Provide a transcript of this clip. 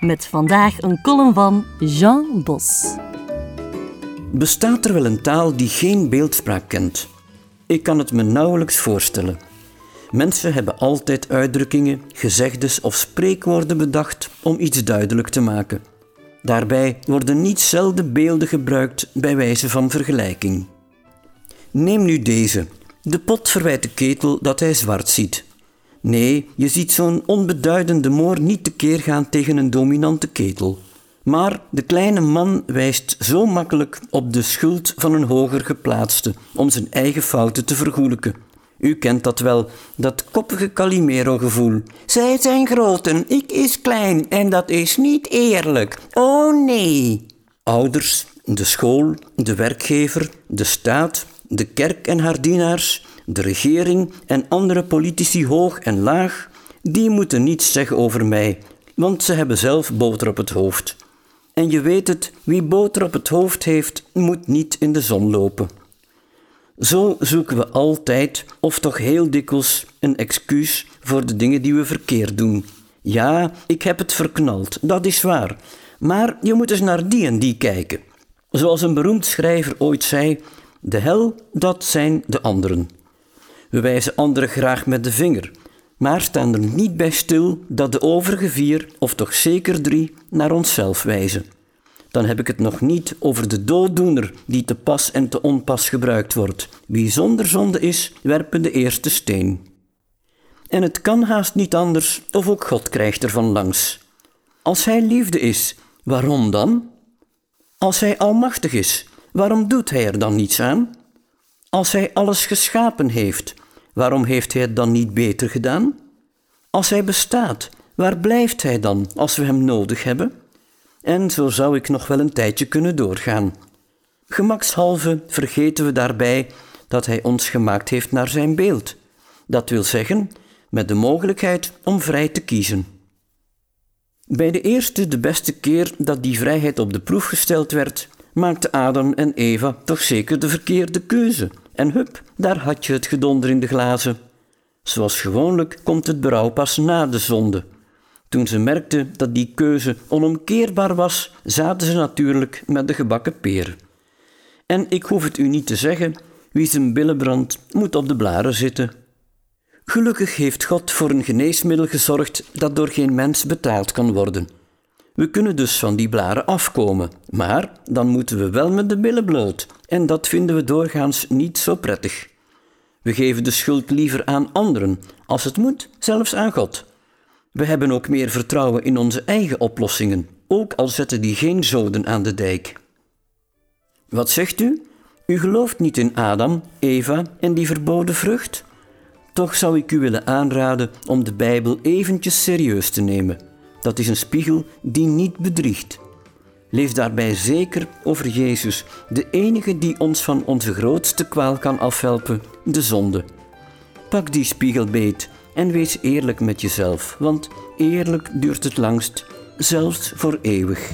Met vandaag een column van Jean Bos. Bestaat er wel een taal die geen beeldspraak kent? Ik kan het me nauwelijks voorstellen. Mensen hebben altijd uitdrukkingen, gezegdes of spreekwoorden bedacht om iets duidelijk te maken. Daarbij worden niet zelden beelden gebruikt bij wijze van vergelijking. Neem nu deze. De pot verwijt de ketel dat hij zwart ziet. Nee, je ziet zo'n onbeduidende moor niet tekeer gaan tegen een dominante ketel. Maar de kleine man wijst zo makkelijk op de schuld van een hoger geplaatste om zijn eigen fouten te vergoelijken. U kent dat wel, dat koppige Calimero-gevoel. Zij zijn groot en ik is klein en dat is niet eerlijk. Oh nee. Ouders, de school, de werkgever, de staat, de kerk en haar dienaars, de regering en andere politici hoog en laag, die moeten niets zeggen over mij, want ze hebben zelf boter op het hoofd. En je weet het, wie boter op het hoofd heeft, moet niet in de zon lopen. Zo zoeken we altijd, of toch heel dikwijls, een excuus voor de dingen die we verkeerd doen. Ja, ik heb het verknald, dat is waar. Maar je moet eens naar die en die kijken. Zoals een beroemd schrijver ooit zei: de hel, dat zijn de anderen. We wijzen anderen graag met de vinger, maar staan er niet bij stil dat de overige vier, of toch zeker drie, naar onszelf wijzen. Dan heb ik het nog niet over de dooddoener die te pas en te onpas gebruikt wordt. Wie zonder zonde is, werpen de eerste steen. En het kan haast niet anders, of ook God krijgt er van langs. Als Hij liefde is, waarom dan? Als Hij almachtig is, waarom doet Hij er dan niets aan? Als Hij alles geschapen heeft, waarom heeft Hij het dan niet beter gedaan? Als Hij bestaat, waar blijft Hij dan als we Hem nodig hebben? En zo zou ik nog wel een tijdje kunnen doorgaan. Gemakshalve vergeten we daarbij dat Hij ons gemaakt heeft naar Zijn beeld. Dat wil zeggen, met de mogelijkheid om vrij te kiezen. Bij de eerste, de beste keer dat die vrijheid op de proef gesteld werd, maakten Adam en Eva toch zeker de verkeerde keuze. En hup, daar had je het gedonder in de glazen. Zoals gewoonlijk komt het berouw pas na de zonde. Toen ze merkten dat die keuze onomkeerbaar was, zaten ze natuurlijk met de gebakken peer. En ik hoef het u niet te zeggen, wie zijn billen brandt, moet op de blaren zitten. Gelukkig heeft God voor een geneesmiddel gezorgd dat door geen mens betaald kan worden. We kunnen dus van die blaren afkomen, maar dan moeten we wel met de billen bloot, en dat vinden we doorgaans niet zo prettig. We geven de schuld liever aan anderen, als het moet, zelfs aan God. We hebben ook meer vertrouwen in onze eigen oplossingen, ook al zetten die geen zoden aan de dijk. Wat zegt u? U gelooft niet in Adam, Eva en die verboden vrucht? Toch zou ik u willen aanraden om de Bijbel eventjes serieus te nemen. Dat is een spiegel die niet bedriegt. Leef daarbij zeker over Jezus, de enige die ons van onze grootste kwaal kan afhelpen, de zonde. Pak die spiegel beet en wees eerlijk met jezelf, want eerlijk duurt het langst, zelfs voor eeuwig.